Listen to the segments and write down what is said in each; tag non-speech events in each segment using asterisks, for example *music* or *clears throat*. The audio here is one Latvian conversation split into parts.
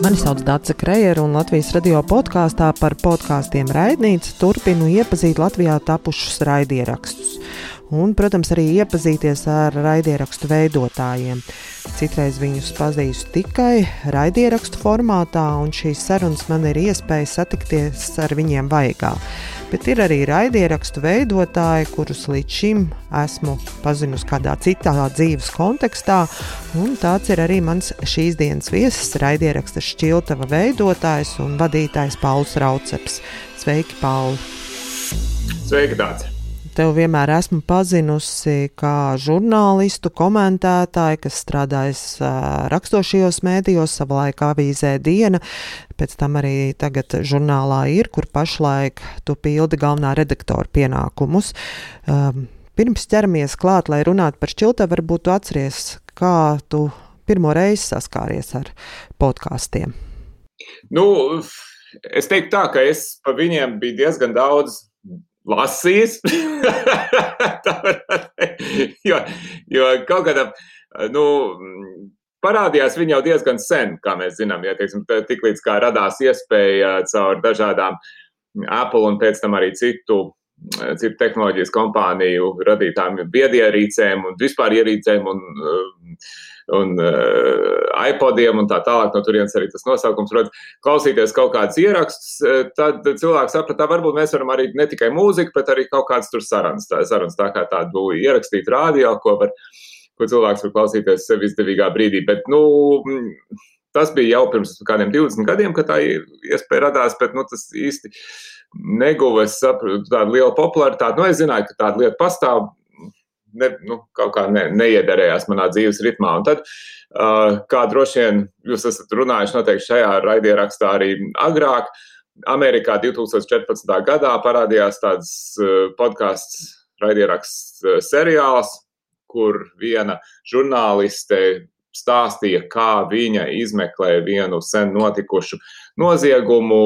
Mani sauc Dārsa Krejera, un Latvijas radio podkāstā par podkāstiem raidnīca turpinu iepazīt Latvijā tapušus raidierakstus. Un, protams, arī iepazīties ar raidierakstu veidotājiem. Citreiz viņus pazīstu tikai raidierakstu formātā, un šīs sarunas man ir iespēja satikties ar viņiem vaigā bet ir arī raidierakstu veidotāji, kurus līdz šim esmu pazinusi kādā citā dzīves kontekstā. Tāds ir arī mans šīs dienas viesis, raidieraksta šķiltava veidotājs un vadītājs Pauls Rauceps. Sveiki, Pauli! Sveiki, tāds! Tev vienmēr esmu pazinusi kā žurnālistu, komentētāju, kas strādājis rakstošajos mēdījos, savulaik avīzē Diena, pēc tam arī tagad žurnālā ir, kur pašlaik tu pildi galvenā redaktora pienākumus. Um, pirms ķeramies klāt, lai runātu par šķiltē, varbūt tu atceries, kā tu pirmo reizi saskāries ar podkāstiem. Nu, es teiktu tā, ka es pa viņiem biju diezgan daudz lasījis. *laughs* jo, jo kaut kādā, nu, parādījās viņa jau diezgan sen, kā mēs zinām, ja teiksim, tik līdz kā radās iespēja caur dažādām Apple un pēc tam arī citu, citu tehnoloģijas kompāniju radītām biedierīcēm un vispār ierīcēm un uh, un uh, iPodiem un tā tālāk. No turienes arī tas nosaukums rodas. Klausīties kaut kādus ierakstus, eh, tad cilvēks saprata, varbūt mēs varam arī ne tikai mūziku, bet arī kaut kādas tur sarunas. Tā, sarunas, tā kā tādu ierakstīt rādio, ko, var, ko cilvēks var klausīties sev izdevīgā brīdī. Bet, nu, tas bija jau pirms kādiem 20 gadiem, kad tā iespēja radās, bet nu, tas īsti neguva tādu lielu popularitāti. Nu, es zināju, ka tāda lieta pastāv, ne, nu, kaut kā ne, neiederējās manā dzīves ritmā. Un tad, uh, kā droši vien jūs esat runājuši noteikti šajā raidierakstā arī agrāk, Amerikā 2014. gadā parādījās tāds uh, podkāsts, raidieraksts uh, seriāls, kur viena žurnāliste stāstīja, kā viņa izmeklē vienu sen notikušu noziegumu,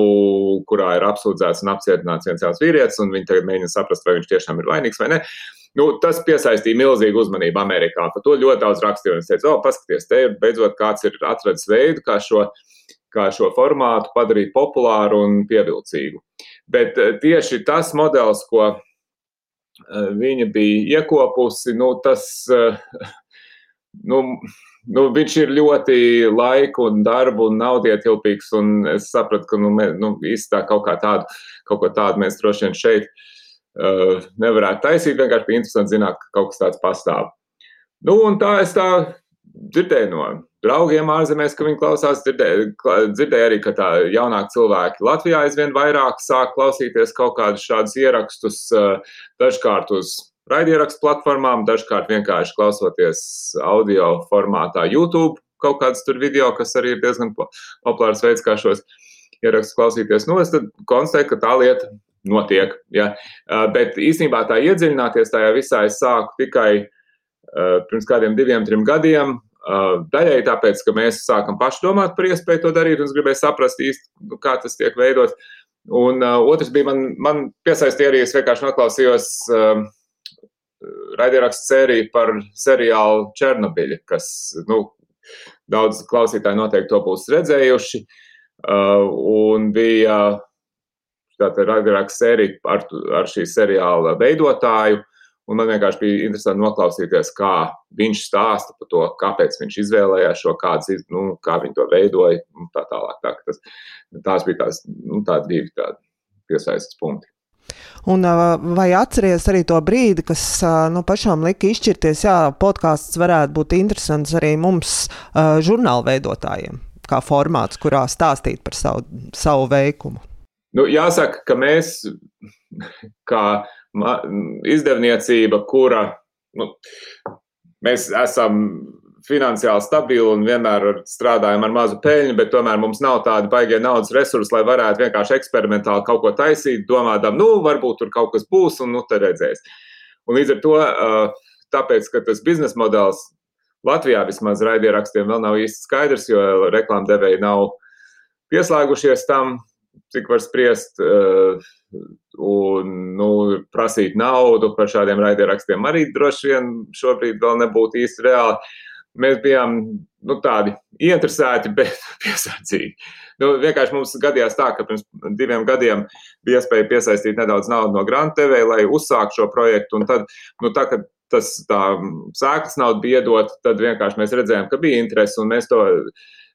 kurā ir apsūdzēts un apcietināts viens jauns vīrietis, un viņi tagad mēģina saprast, vai viņš tiešām ir vainīgs vai nē. Nu, tas piesaistīja milzīgu uzmanību Amerikā. Par to ļoti daudz rakstīja. Es teicu, oh, paskatieties, te ir beidzot kāds ir atradis veidu, kā šo, kā šo formātu padarīt populāru un pievilcīgu. Bet eh, tieši tas modelis, ko eh, viņa bija iekopusi, nu, tas, eh, nu, nu, viņš ir ļoti laiku un darbu un naudietilpīgs, un es sapratu, ka, nu, mē, nu īstenībā kaut kā tādu, kaut ko tādu mēs droši vien šeit uh, nevarētu taisīt. Vienkārši bija interesanti zināt, ka kaut kas tāds pastāv. Nu, un tā es tā dzirdēju no draugiem ārzemēs, ka viņi klausās. Dzirdēju, dzirdēju arī, ka tā jaunāki cilvēki Latvijā aizvien vairāk sāk klausīties kaut kādus šādus ierakstus, uh, dažkārt uz raidierakstu platformām, dažkārt vienkārši klausoties audio formātā YouTube. Kaut kāds tur video, kas arī ir diezgan populārs veids, kā šos ierakstus klausīties. Nu, es konstatēju, ka tā lieta notiek. Ja? Bet īstenībā tā iedziļināties tajā visā es sāku tikai pirms kādiem diviem, trim gadiem. Daļai tāpēc, ka mēs sākam paši domāt par iespēju to darīt, un es gribēju saprast īsti, nu, kā tas tiek veidots. Un uh, otrs bija, man, man piesaistīja arī, es vienkārši noklausījos uh, raidierakstu sēriju par seriālu Černobiļu, kas, nu, daudz klausītāji noteikti to būs redzējuši. Uh, un bija tāda raidījuma sērija ar, ar šī seriāla veidotāju. Un man vienkārši bija interesanti noklausīties, kā viņš stāsta par to, kāpēc viņš izvēlējās šo, kādas, nu, kā viņi to veidoja un tā tālāk. Tā, tas, tās bija tās nu, tā divi tādi piesaistes punkti. Un, vai atceries arī to brīdi, kas nu, pašām lika izšķirties, jā, podkāsts varētu būt interesants arī mums, žurnāla veidotājiem, kā formāts, kurā stāstīt par savu, savu veikumu? Nu, jāsaka, ka mēs, kā izdevniecība, kura nu, mēs esam finansiāli stabili un vienmēr strādājam ar mazu peļņu, bet tomēr mums nav tādi baigie naudas resursi, lai varētu vienkārši eksperimentāli kaut ko taisīt, domādam, nu, varbūt tur kaut kas būs, un nu, te redzēs. Un līdz ar to, tāpēc, ka tas biznesa modelis Latvijā vismaz raidierakstiem vēl nav īsti skaidrs, jo reklāmdevēji nav pieslēgušies tam, cik var spriest, uh, un nu, prasīt naudu par šādiem raidierakstiem arī droši vien šobrīd vēl nebūtu īsti reāli. mēs bijām nu, tādi ieinteresēti, *laughs* bet piesardzīgi. Nu, vienkārši mums gadījās tā, ka pirms diviem gadiem bija iespēja piesaistīt nedaudz naudu no Grant TV, lai uzsāktu šo projektu. Un tad, nu, tā, kad tas tā sēklas nauda bija iedota, tad vienkārši mēs redzējām, ka bija interese un mēs to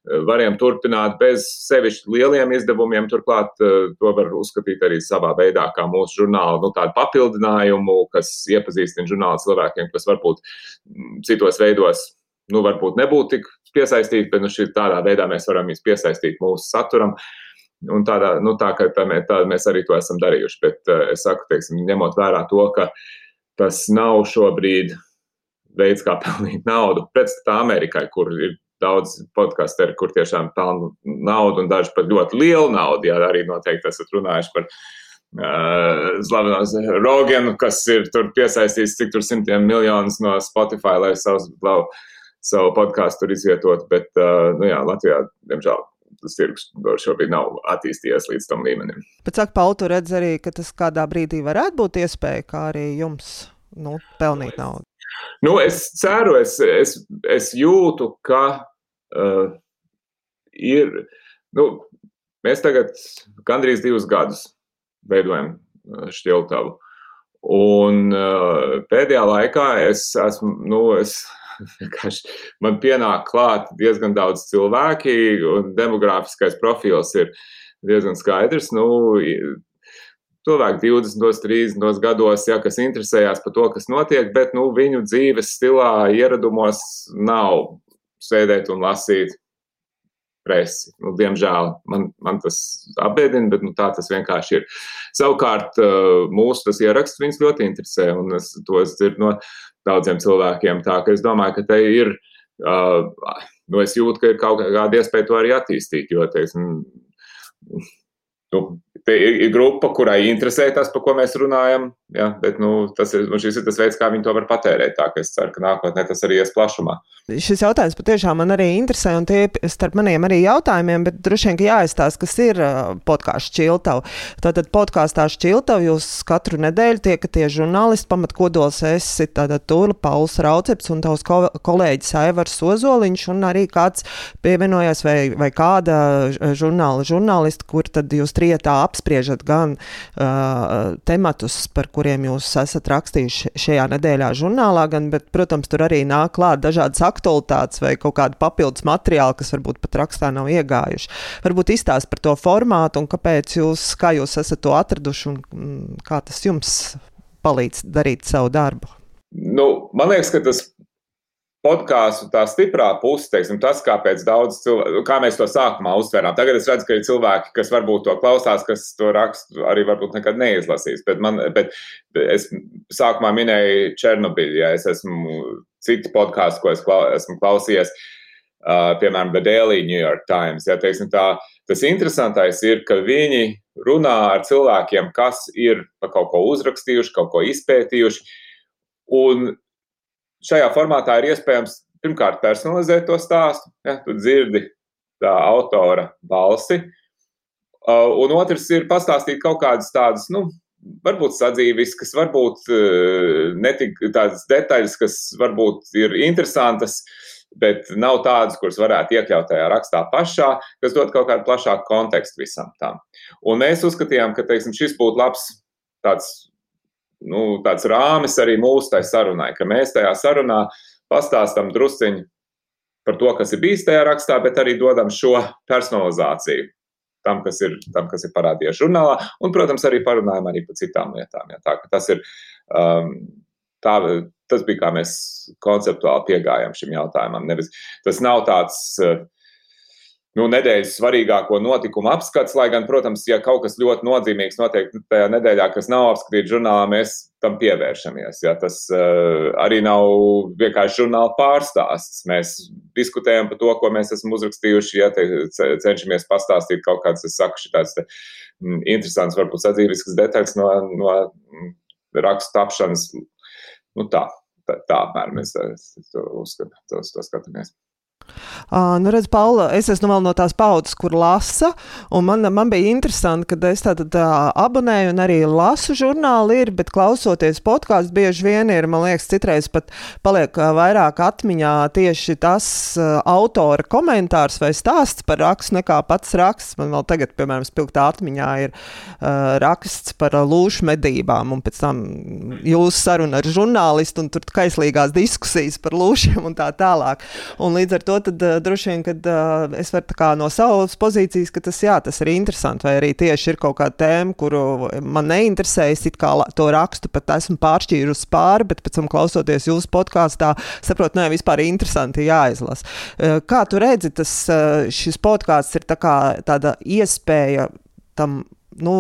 varējām turpināt bez sevišķi lieliem izdevumiem. Turklāt eh, to var uzskatīt arī savā veidā kā mūsu žurnāla nu, papildinājumu, kas iepazīstina žurnālu cilvēkiem, kas varbūt mm, citos veidos nu, varbūt nebūtu tik piesaistīti, bet nu, tādā veidā mēs varam viņus piesaistīt mūsu saturam. Un tādā, nu, tā, tā, mē, tā mēs arī to esam darījuši. Bet uh, es saku, teiksim, ņemot vērā to, ka tas nav šobrīd veids, kā *laughs* pelnīt naudu. Pretstatā Amerikai, kur ir daudz podkāstu, kur tiešām pelna naudu un daži pat ļoti lielu naudu. Jā, arī noteikti esat runājuši par uh, slavenos Rogenu, kas ir tur piesaistījis cik tur simtiem miljonus no Spotify, lai savus, lau, savu podkāstu tur izvietotu. Bet, uh, nu jā, Latvijā, diemžēl. Tas tirgus šobrīd nav attīstījies līdz tam līmenim. Bet, saka, Pauli, tu redz arī, ka tas kādā brīdī varētu būt iespēja, kā arī jums nu, pelnīt naudu. Nu, es ceru, es, es, es jūtu, ka uh, ir. Nu, mēs tagad gandrīz divus gadus veidojam šķiltavu. Un uh, pēdējā laikā es esmu, nu, es *laughs* vienkārši man pienāk klāt diezgan daudz cilvēki, un demogrāfiskais profils ir diezgan skaidrs. Nu, cilvēki 20, 30 gados, ja, kas interesējās par to, kas notiek, bet nu, viņu dzīves stilā, ieradumos nav sēdēt un lasīt presi. Nu, diemžēl man, man tas apbēdina, bet nu, tā tas vienkārši ir. Savukārt, mūsu tas ieraksts viņus ļoti interesē, un es to es dzirdu no daudziem cilvēkiem. Tā ka es domāju, ka te ir. Uh, nu, es jūtu, ka ir kaut kāda iespēja to arī attīstīt, jo, teiksim, nu, ir, ir grupa, kurai interesē tas, par ko mēs runājam. Ja, bet nu, tas ir, šis ir tas veids, kā viņi to var patērēt. Tā, es ceru, ka nākotnē tas arī ies plašumā. Šis jautājums patiešām man arī interesē, un tie starp maniem arī jautājumiem, bet droši vien, jāizstāsta, kas ir podkāsts Čiltavu. Tātad podkāstā Čiltavu jūs katru nedēļu tiekaties žurnālisti, pamatkodols esi Tūla Pauls Rauceps un tavs ko kolēģis Aivars Ozoliņš, un arī kāds pievienojās vai, vai kāda žurnāla žurnālisti, kur tad jūs trietā apspriežat gan uh, tematus, par kuriem jūs esat rakstījuši šajā nedēļā žurnālā, gan, bet, protams, tur arī nāk klāt dažādas aktualitātes vai kaut kādi papildus materiāli, kas varbūt pat rakstā nav iegājuši. Varbūt izstāst par to formātu un kāpēc jūs, kā jūs esat to atraduši un mm, kā tas jums palīdz darīt savu darbu. Nu, man liekas, ka tas podkāstu tā stiprā puse, teiksim, tas, kāpēc daudz cilvēku, kā mēs to sākumā uztvērām. Tagad es redzu, ka ir cilvēki, kas varbūt to klausās, kas to rakstu arī varbūt nekad neizlasīs. Bet, man, bet es sākumā minēju Černobiļu, ja es esmu citu podkāstu, ko es klau, esmu klausījies. Uh, piemēram, The Daily New York Times. Ja, teiksim, tā, tas interesantais ir, ka viņi runā ar cilvēkiem, kas ir kaut ko uzrakstījuši, kaut ko izpētījuši. Un šajā formātā ir iespējams pirmkārt personalizēt to stāstu. Ja, tu dzirdi tā autora balsi. Uh, un otrs ir pastāstīt kaut kādas tādas, nu, varbūt sadzīviskas, varbūt uh, netik tādas detaļas, kas varbūt ir interesantas, bet nav tādas, kuras varētu iekļaut tajā rakstā pašā, kas dod kaut kādu plašāku kontekstu visam tam. Un mēs uzskatījām, ka teiksim, šis būtu labs tāds nu, tāds rāmis arī mūsu tai sarunai, ka mēs tajā sarunā pastāstam drusciņu par to, kas ir bijis tajā rakstā, bet arī dodam šo personalizāciju tam, kas ir, tam, kas ir parādījies žurnālā, un, protams, arī parunājam arī par citām lietām. Ja, tā, tas, ir, um, tā, tas bija kā mēs konceptuāli piegājām šim jautājumam. Nevis, tas nav tāds uh, nu, nedēļas svarīgāko notikumu apskats. Lai gan, protams, ja kaut kas ļoti nozīmīgs notiek tajā nedēļā, kas nav apskatīts žurnālā, mēs tam pievēršamies. Ja? Tas uh, arī nav vienkārši žurnāla pārstāsts. Mēs diskutējam par to, ko mēs esam uzrakstījuši, ja cenšamies pastāstīt kaut kādas, es saku, šitās te, m, interesants, varbūt sadzīviskas detaļas no, no rakstu tapšanas. Nu, tā, tā, tā apmēram mēs to, to, to skatāmies. Uh, nu, redz, Paula, es esmu vēl no tās paudzes, kur lasa, man, man bija interesanti, ka es tātad uh, abonēju un arī lasu žurnālu ir, bet klausoties podkāstu bieži vien ir, man liekas, citreiz pat paliek uh, vairāk atmiņā tieši tas uh, autora komentārs vai stāsts par rakstu nekā pats raksts. Man vēl tagad, piemēram, spilgtā atmiņā ir uh, raksts par uh, lūšu medībām, un pēc tam jūsu saruna ar žurnālistu, un tur kaislīgās diskusijas par lūšiem un tā tālāk. Un līdz ar to tad, uh, droši vien, kad uh, es varu no savas pozīcijas, ka tas, jā, tas ir interesanti, vai arī tieši ir kaut kāda tēma, kuru man neinteresē, es kā to rakstu pat esmu pāršķīrusi pāri, bet pēc tam klausoties jūsu podkāstā, saprotu, nē, vispār interesanti jāizlasa. Uh, kā tu redzi, tas šis podkāsts ir tā kā tāda iespēja tam, nu,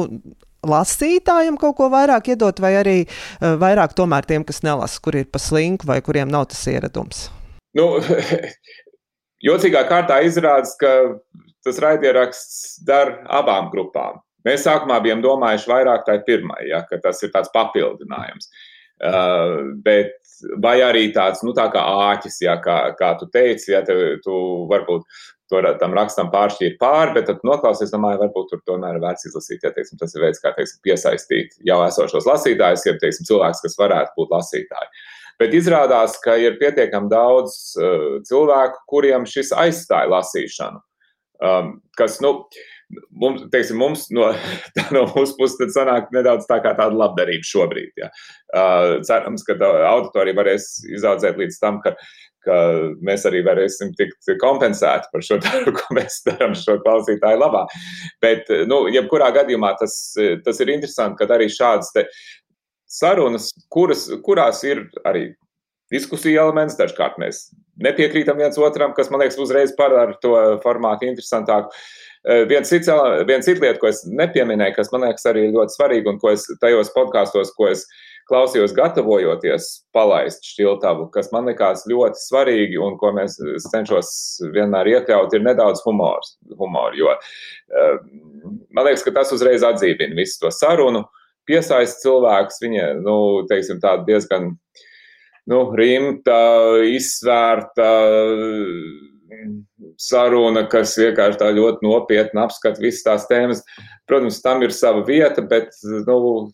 lasītājiem kaut ko vairāk iedot, vai arī uh, vairāk tomēr tiem, kas nelasa, kur ir pa slinku vai kuriem nav tas ieradums? Nu, *laughs* Jocīgā kārtā izrādās, ka tas raidieraksts der abām grupām. Mēs sākumā bijām domājuši vairāk tai pirmai, ja, ka tas ir tāds papildinājums. Uh, bet, vai arī tāds, nu, tā kā āķis, ja, kā, kā tu teici, ja te, tu varbūt to, tam rakstam pāršķīri pāri, bet tad noklausies, domāju, varbūt tur tomēr ir vērts izlasīt, ja teiksim, tas ir veids, kā teiksim, piesaistīt jau esošos lasītājus, ja teiksim, cilvēks, kas varētu būt lasītāji. Uh, Bet izrādās, ka ir pietiekami daudz uh, cilvēku, kuriem šis aizstāja lasīšanu. Um, kas, nu, mums, teiksim, mums no, *laughs* no mūsu puses sanāk nedaudz tā kā tāda labdarība šobrīd. Ja. Uh, cerams, ka auditorija varēs izaudzēt līdz tam, ka, ka mēs arī varēsim tikt kompensēti par šo darbu, *laughs* ko mēs darām šo klausītāju labā. Bet, nu, jebkurā gadījumā tas, tas ir interesanti, ka arī šādas sarunas, kuras, kurās ir arī diskusija elements. Dažkārt mēs nepiekrītam viens otram, kas man liekas uzreiz padara to formātu interesantāku. Viens cits, viens cits lieta, ko es nepieminēju, kas man liekas arī ļoti svarīgi, un ko es tajos podkāstos, ko es klausījos, gatavojoties palaist šķiltavu, kas man likās ļoti svarīgi un ko mēs cenšos vienmēr iekļaut, ir nedaudz humors, humor, jo eh, man liekas, ka tas uzreiz atdzīvina visu to sarunu piesaista cilvēkus. Viņa, nu, teiksim, diezgan nu, rimta, izsvērta saruna, kas vienkārši tā ļoti nopietni apskata visas tās tēmas. Protams, tam ir sava vieta, bet nu,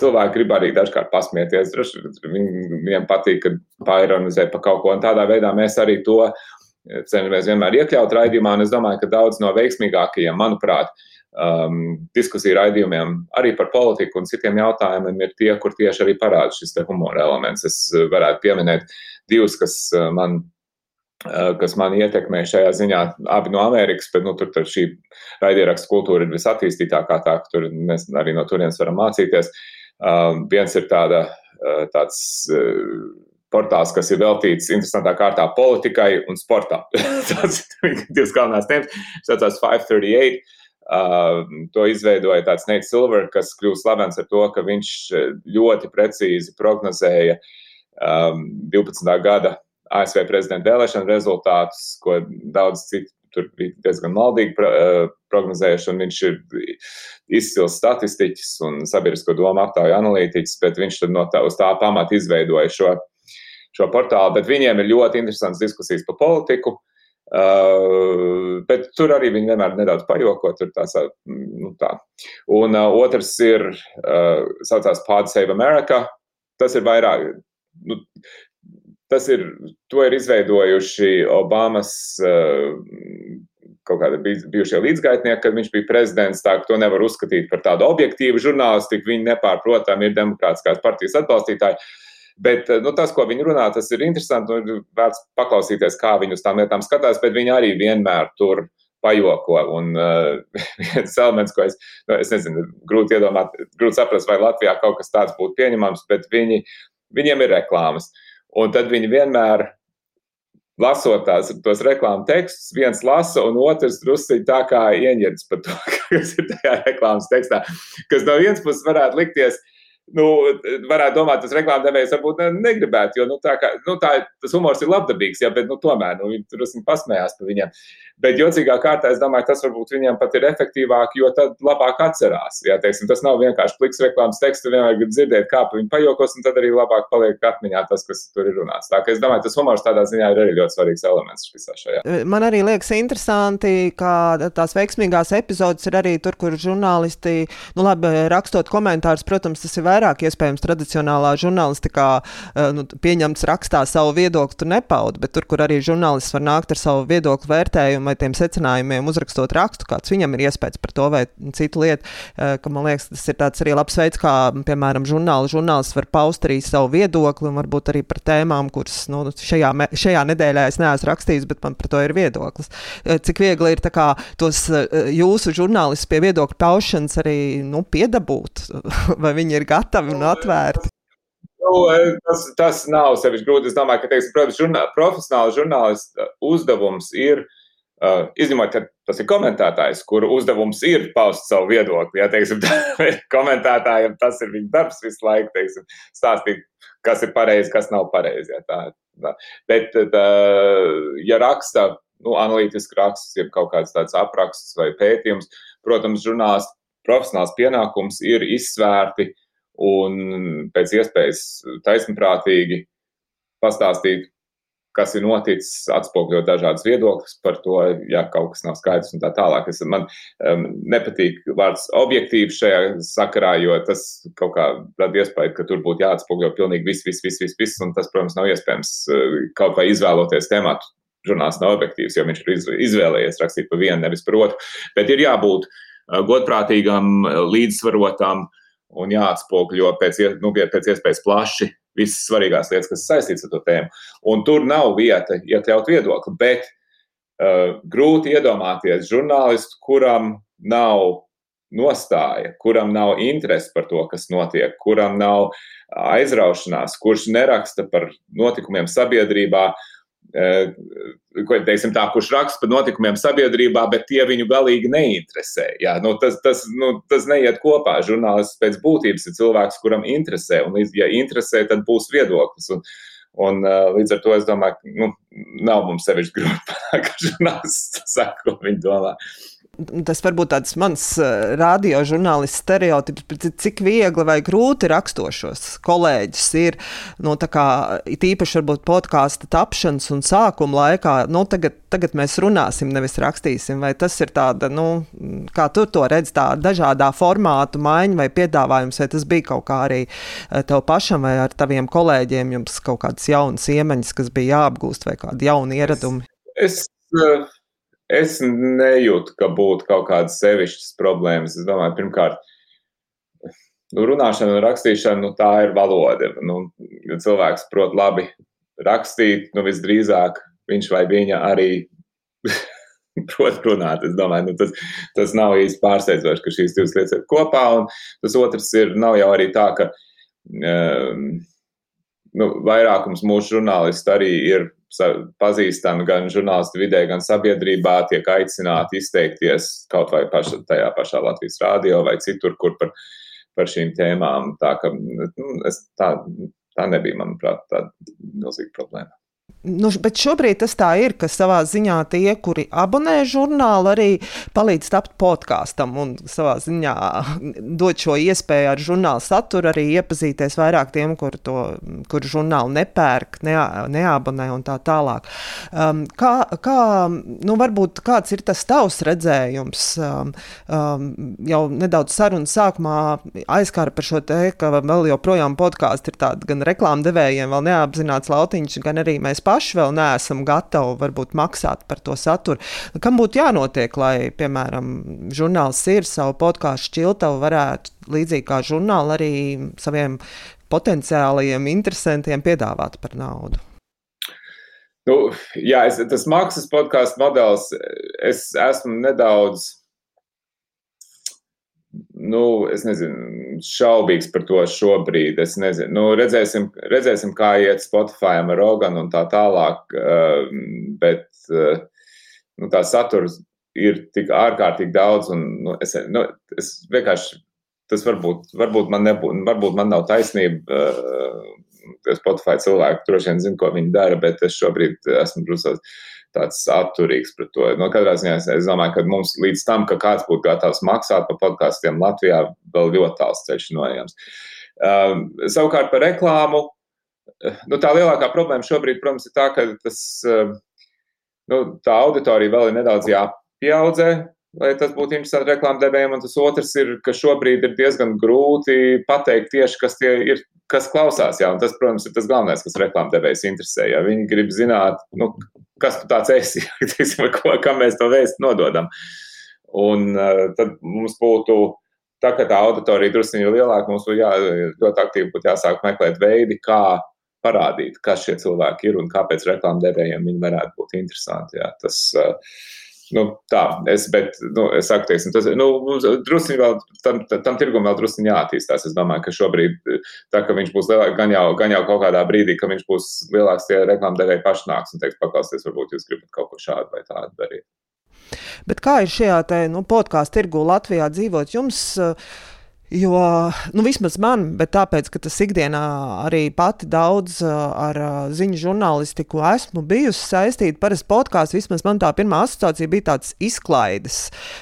cilvēki grib arī dažkārt pasmieties. Viņiem patīk, kad paironizē pa kaut ko, un tādā veidā mēs arī to cenšamies vienmēr iekļaut raidījumā. Es domāju, ka daudz no veiksmīgākajiem, manuprāt, um, diskusiju raidījumiem arī par politiku un citiem jautājumiem ir tie, kur tieši arī parāda šis humora elements. Es uh, varētu pieminēt divus, kas uh, man. Uh, kas man ietekmē šajā ziņā, abi no Amerikas, bet nu, tur, tur šī raidierakstu kultūra ir visattīstītākā, tā ka tur mēs arī no turienes varam mācīties. Um, viens ir tāda, tāds portāls, kas ir veltīts interesantā kārtā politikai un sportam. *laughs* Tas ir divas galvenās tēmas. Tas saucās 538. Uh, to izveidoja tāds Nate Silver, kas kļūst slavens ar to, ka viņš ļoti precīzi prognozēja um, 12. gada ASV prezidenta vēlēšanu rezultātus, ko daudz citu tur bija diezgan maldīgi prognozējuši, un viņš ir izcils statistiķis un sabiedrisko domu aptauju analītiķis, bet viņš no tā, uz tā pamata izveidoja šo, šo portālu. Bet viņiem ir ļoti interesants diskusijas par politiku. Uh, bet tur arī viņi vienmēr nedaudz pajoko. Tās, nu, tā. Un uh, otrs ir, uh, saucās Pod Save America. Tas ir vairāk, nu, tas ir, to ir izveidojuši Obamas uh, kaut kādi bijušie līdzgaitnieki, kad viņš bija prezidents. Tā to nevar uzskatīt par tādu objektīvu žurnālistiku. Viņi nepārprotami ir demokrātiskās partijas atbalstītāji. Uh, Bet eh, nu, tas, ko viņi runā, tas ir interesanti. Nu, vērts paklausīties, kā viņi uz tām lietām skatās, bet viņi arī vienmēr tur pajoko. Un uh, *laughs* viens elements, ko es, nu, es nezinu, grūti iedomāt, grūti saprast, vai Latvijā kaut kas tāds būtu pieņemams, bet viņi, viņiem ir reklāmas. Un tad viņi vienmēr lasot tās, tos reklāmas tekstus, viens lasa, un otrs druskuļi tā kā ieņemts par to, *laughs* kas ir tajā reklāmas tekstā. Kas no vienas puses varētu likties, nu, varētu domāt, tas reklāmdevējs varbūt negribētu, jo nu, tā kā, nu, tā, tas humors ir labdabīgs, jā, bet nu, tomēr nu, viņi tur pasmējās par viņiem. Bet jocīgā kārtā es domāju, tas varbūt viņiem pat ir efektīvāk, jo tad labāk atcerās. Jā, teiksim, tas nav vienkārši pliks reklāmas teksts, vienmēr gribi dzirdēt, kā viņi pajokos, un tad arī labāk paliek atmiņā tas, kas tur ir runāts. Tā kā es domāju, tas humors tādā ziņā ir arī ļoti svarīgs elements visā šajā. Man arī liekas interesanti, ka tās veiksmīgās epizodes ir arī tur, kur žurnālisti, nu labi, rakstot komentārus, protams, tas ir vairāk iespējams tradicionālā žurnālistikā, eh, nu, pieņemts rakstā savu viedokli, tu nepaudi, bet tur, kur arī žurnālists var nākt ar savu viedokli vērtējumu vai tiem secinājumiem, uzrakstot rakstu, kāds viņam ir iespējas par to vai citu lietu, eh, ka man liekas, tas ir tāds arī labs veids, kā, piemēram, žurnāli, žurnālists var paust arī savu viedokli un varbūt arī par tēmām, kuras nu, šajā, šajā nedēļā es neesmu rakstījis, bet man par to ir viedoklis. Eh, cik viegli ir kā, tos jūsu žurnālistus pie viedokļu paušanas arī nu, piedabūt, *laughs* vai viņi ir gatavi un atvērti? Nu, tas, tas nav sevišķi grūti. Es domāju, ka, teiksim, protams, žurnā, profesionāla žurnālista uzdevums ir, uh, izņemot, ka tas ir komentētājs, kuru uzdevums ir paust savu viedokli. Ja, teiksim, tā, *laughs* komentētājiem tas ir viņa darbs visu laiku, teiksim, stāstīt, kas ir pareizi, kas nav pareizi. Ja, tā, tā. Bet, tā, ja raksta, nu, analītiski raksts, ir kaut kāds tāds apraksts vai pētījums, protams, žurnālists profesionāls pienākums ir izsvērti un pēc iespējas taisnprātīgi pastāstīt, kas ir noticis, atspogļot dažādas viedokļas par to, ja kaut kas nav skaidrs un tā tālāk. Es, man um, nepatīk vārds objektīvs šajā sakarā, jo tas kaut kā rada iespēju, ka tur būtu jāatspogļo pilnīgi viss, viss, viss, viss, viss, un tas, protams, nav iespējams uh, kaut vai izvēloties tematu. Žurnāls nav objektīvs, jo viņš ir izvēlējies rakstīt par vienu, nevis par otru. Bet ir jābūt uh, godprātīgam, līdzsvarotam, uh, un jāatspogļo pēc, nu, pēc iespējas plaši visas svarīgās lietas, kas saistītas ar to tēmu. Un tur nav vieta iekļaut viedokli, bet uh, grūti iedomāties žurnālistu, kuram nav nostāja, kuram nav interesi par to, kas notiek, kuram nav aizraušanās, kurš neraksta par notikumiem sabiedrībā, Eh, teiksim, tā, kurš raksta par notikumiem sabiedrībā, bet tie viņu galīgi neinteresē. Jā, nu, tas, tas, nu, tas neiet kopā. Žurnālists pēc būtības ir cilvēks, kuram interesē, un, ja interesē, tad būs viedoklis. Un, un, uh, līdz ar to es domāju, ka nu, nav mums sevišķi grūti *laughs* panākt, ka žurnālists saka, ko viņi domā. Uh, tas varbūt tāds mans uh, radiožurnālists stereotips, cik viegli vai grūti rakstošos kolēģis ir, nu, tā kā tīpaši varbūt podkāstu tapšanas un sākuma laikā, nu, tagad, tagad mēs runāsim, nevis rakstīsim, vai tas ir tāda, nu, kā tu to redz, tā dažādā formātu maiņa vai piedāvājums, vai tas bija kaut kā arī eh, tev pašam vai ar taviem kolēģiem, jums kaut kādas jaunas iemaņas, kas bija jāapgūst vai kādi jauni ieradumi? Es, es uh es nejūtu, ka būtu kaut kādas sevišķas problēmas. Es domāju, pirmkārt, nu, runāšana un rakstīšana, nu, tā ir valoda. Nu, ja cilvēks prot labi rakstīt, nu, visdrīzāk viņš vai viņa arī *laughs* prot runāt. Es domāju, nu, tas, tas nav īsti pārsteidzoši, ka šīs divas lietas ir kopā. Un tas otrs ir, nav jau arī tā, ka um, nu, vairākums mūsu žurnālisti arī ir pazīstami gan žurnālistu vidē, gan sabiedrībā, tiek aicināti izteikties kaut vai paša, tajā pašā Latvijas rādio vai citur, kur par, par šīm tēmām. Tā, ka, nu, es, tā, tā nebija, manuprāt, tāda milzīga problēma. Nu, bet šobrīd tas tā ir, ka savā ziņā tie, kuri abonē žurnālu, arī palīdz tapt podkāstam un savā ziņā dot šo iespēju ar žurnālu saturu, arī iepazīties vairāk tiem, kur to kur žurnālu nepērk, ne, neabonē un tā tālāk. Um, kā, kā, nu, varbūt kāds ir tas tavs redzējums? Um, um, jau nedaudz sarunas sākumā aizkāra par šo te, ka vēl joprojām podkāsti ir tādi gan reklāmdevējiem vēl neapzināts lautiņš, gan arī mēs paši paši vēl neesam gatavi varbūt maksāt par to saturu. Kam būtu jānotiek, lai, piemēram, žurnāls ir savu podkāstu šķiltavu varētu līdzīgi kā žurnāli arī saviem potenciālajiem interesantiem piedāvāt par naudu? Nu, jā, es, tas maksas podkāstu modelis, es esmu nedaudz nu, es nezinu, šaubīgs par to šobrīd. Es nezinu, nu, redzēsim, redzēsim, kā iet Spotify ar Roganu un tā tālāk. Eh, bet eh, nu, tā satura ir tik ārkārtīgi daudz, un nu, es, nu, es vienkārši tas varbūt, varbūt, man nebū, varbūt man nav taisnība. Spotify cilvēki droši vien zina, ko viņi dara, bet es šobrīd esmu drusku tāds atturīgs pret to. No katrā ziņā es, es domāju, ka mums līdz tam, ka kāds būtu gatavs maksāt par podkāstiem Latvijā, vēl ļoti tāls ceļš nojams. Um, savukārt par reklāmu. Nu, tā lielākā problēma šobrīd, protams, ir tā, ka tas, nu, tā auditorija vēl ir nedaudz jāpieaudzē, lai tas būtu interesanti reklāmdevējiem. Un tas otrs ir, ka šobrīd ir diezgan grūti pateikt tieši, kas tie ir, kas klausās. Jā, un tas, protams, ir tas galvenais, kas reklāmdevējs interesē. Jā. Viņi grib zināt, nu, kas tu tāds esi, *laughs* ko, kam mēs to vēstu nododam. Un uh, tad mums būtu, tā kā tā auditorija drusku ir lielāka, mums jā, ļoti aktīvi būtu jāsāk meklēt veidi, kā parādīt, kas šie cilvēki ir un kāpēc reklāmdevējiem viņi varētu būt interesanti. Jā. Tas, uh, Nu, tā, es, bet, nu, es saku, teiksim, tas, nu, drusciņi vēl, tam, tam tirgum vēl drusciņi jāattīstās. Es domāju, ka šobrīd, tā, ka viņš būs lielāks, gan jau, gan jau kaut kādā brīdī, ka viņš būs lielāks, tie reklāmdevēji paši nāks un teiks, paklausieties, varbūt jūs gribat kaut ko šādu vai tādu darīt. Bet kā ir šajā te, nu, podkāstu tirgu Latvijā dzīvot? Jums, uh, Jo, nu, vismaz man, bet tāpēc, ka tas ikdienā arī pati daudz ar ziņu žurnālistiku esmu bijusi saistīta. Parasti podkāsts, vismaz man tā pirmā asociācija bija tāds izklaides.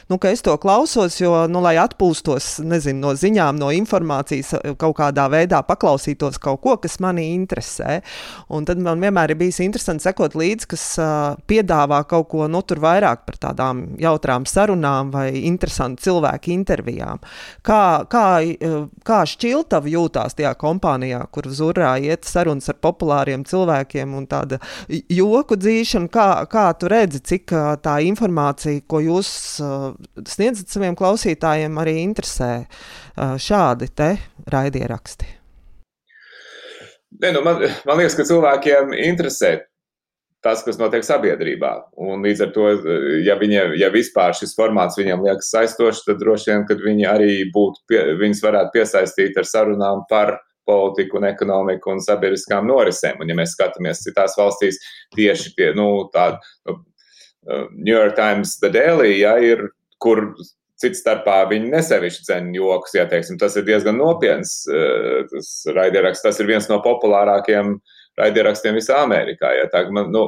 Nu, ka es to klausos, jo, nu, lai atpūstos nezinu, no ziņām, no informācijas, kaut kādā veidā paklausītos kaut ko, kas mani interesē. Un tad man vienmēr ir bijis interesanti sekot līdzi, kas uh, piedāvā kaut ko nu, vairāk par tādām jautrām sarunām vai interesantu cilvēku intervijām. Kā, kā kā, eh, kā šķiltava jūtās tajā kompānijā, kur zurā iet sarunas ar populāriem cilvēkiem un tāda joku dzīšana, kā, kā tu redzi, cik eh, tā informācija, ko jūs uh, sniedzat saviem klausītājiem, arī interesē šādi te raidieraksti? Ne, nu man, man liekas, ka cilvēkiem interesē tas, kas notiek sabiedrībā. Un līdz ar to, ja, viņa, ja vispār šis formāts viņam liekas saistošs, tad droši vien, kad viņi arī būtu, pie, viņas varētu piesaistīt ar sarunām par politiku un ekonomiku un sabiedriskām norisēm. Un ja mēs skatāmies citās valstīs tieši pie, nu, tāda, nu, New York Times The Daily, ja, ir, kur cits starpā viņi nesevišķi dzen joks, ja teiksim, tas ir diezgan nopietns, uh, tas raidieraksts, tas ir viens no populārākiem uh, raidierakstiem visā Amerikā. Ja, tā, man, nu,